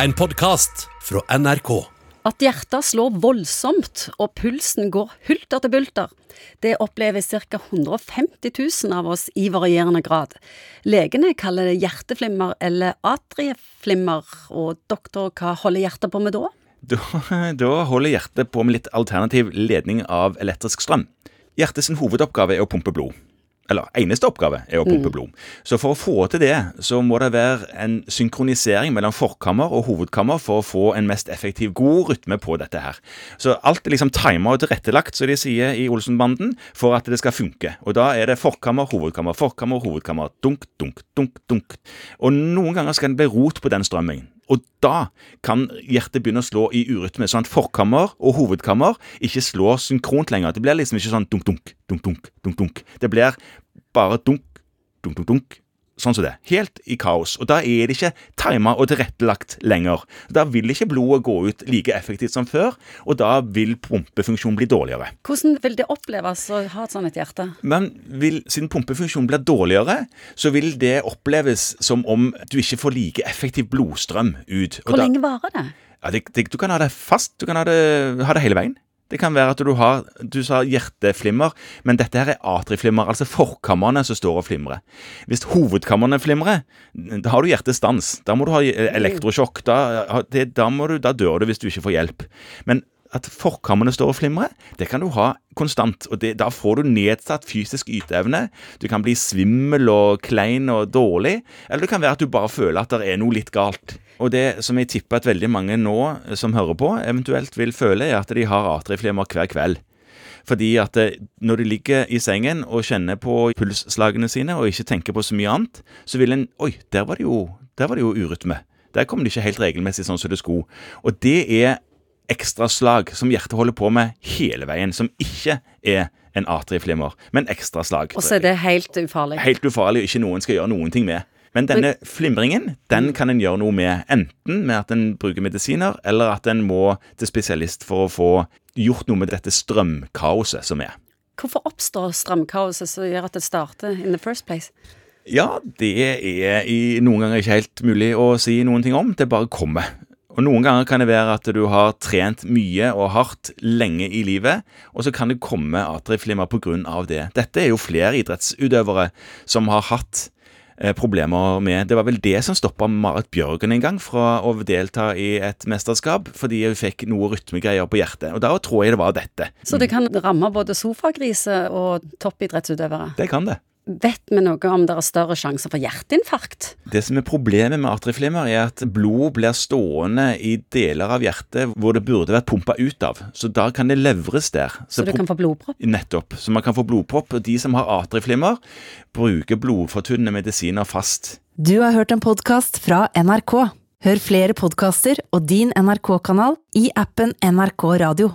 En podkast fra NRK. At hjertet slår voldsomt og pulsen går hulter til bulter, det opplever ca. 150 000 av oss i varierende grad. Legene kaller det hjerteflimmer eller atrieflimmer, og doktor, hva holder hjertet på med da? Da, da holder hjertet på med litt alternativ ledning av elektrisk strøm. Hjertets hovedoppgave er å pumpe blod eller eneste oppgave er å pumpe blod. Så for å få til det, så må det være en synkronisering mellom forkammer og hovedkammer for å få en mest effektiv, god rytme på dette her. Så alt er liksom tima og tilrettelagt, som de sier i Olsenbanden, for at det skal funke. Og da er det forkammer, hovedkammer, forkammer, hovedkammer, dunk, dunk, dunk, dunk. Og noen ganger skal det bli rot på den strømmingen. Og da kan hjertet begynne å slå i urytme, sånn at forkammer og hovedkammer ikke slår synkront lenger. Det blir liksom ikke sånn dunk-dunk, dunk-dunk, dunk-dunk. Det blir bare dunk, dunk, dunk, dunk. Sånn som det. Helt i kaos. Og da er det ikke tima og tilrettelagt lenger. Da vil ikke blodet gå ut like effektivt som før, og da vil pumpefunksjonen bli dårligere. Hvordan vil det oppleves å ha et sånt hjerte? Men vil, siden pumpefunksjonen blir dårligere, så vil det oppleves som om du ikke får like effektiv blodstrøm ut. Hvor da- lenge varer det? Ja, det, det, du kan ha det fast. Du kan ha det, ha det hele veien. Det kan være at du har Du sa hjerteflimmer, men dette her er atriflimmer, altså forkammerne som står og flimrer. Hvis hovedkammerne flimrer, da har du hjertestans. Da må du ha eh, elektrosjokk. Da, det, da, må du, da dør du hvis du ikke får hjelp. Men at forkammerne står og flimrer, det kan du ha konstant. og det, Da får du nedsatt fysisk yteevne. Du kan bli svimmel og klein og dårlig. Eller det kan være at du bare føler at det er noe litt galt. Og det som jeg tipper at veldig mange nå som hører på, eventuelt vil føle, er at de har atrieflimmer hver kveld. Fordi at eh, når de ligger i sengen og kjenner på pulsslagene sine og ikke tenker på så mye annet, så vil en Oi, der var det jo, der var det jo urytme. Der kom det ikke helt regelmessig sånn som det skulle. Og det er ekstraslag som hjertet holder på med hele veien, som ikke er en atrieflimmer, men ekstraslag. Og så er det helt ufarlig. Helt ufarlig og ikke noen skal gjøre noen ting med. Men denne flimringen den kan en gjøre noe med, enten med at en bruker medisiner, eller at en må til spesialist for å få gjort noe med dette strømkaoset som er. Hvorfor oppstår strømkaoset som gjør at det starter in the first place? Ja, det er i noen ganger ikke helt mulig å si noen ting om. Det bare kommer. Og Noen ganger kan det være at du har trent mye og hardt lenge i livet, og så kan det komme atrieflimmer pga. det. Dette er jo flere idrettsutøvere som har hatt eh, problemer med Det var vel det som stoppa Marit Bjørgen en gang fra å delta i et mesterskap, fordi hun fikk noe rytmegreier på hjertet. Og da tror jeg det var dette. Så det kan ramme både sofagriser og toppidrettsutøvere. Det kan det. Vet vi noe om det er større sjanse for hjerteinfarkt? Det som er problemet med atrieflimmer, er at blod blir stående i deler av hjertet hvor det burde vært pumpa ut av. Så da kan det levres der. Så du kan få blodpropp? Nettopp. Så man kan få blodpropp. Og de som har atrieflimmer, bruker blodfortynnende medisiner fast. Du har hørt en podkast fra NRK. Hør flere podkaster og din NRK-kanal i appen NRK Radio.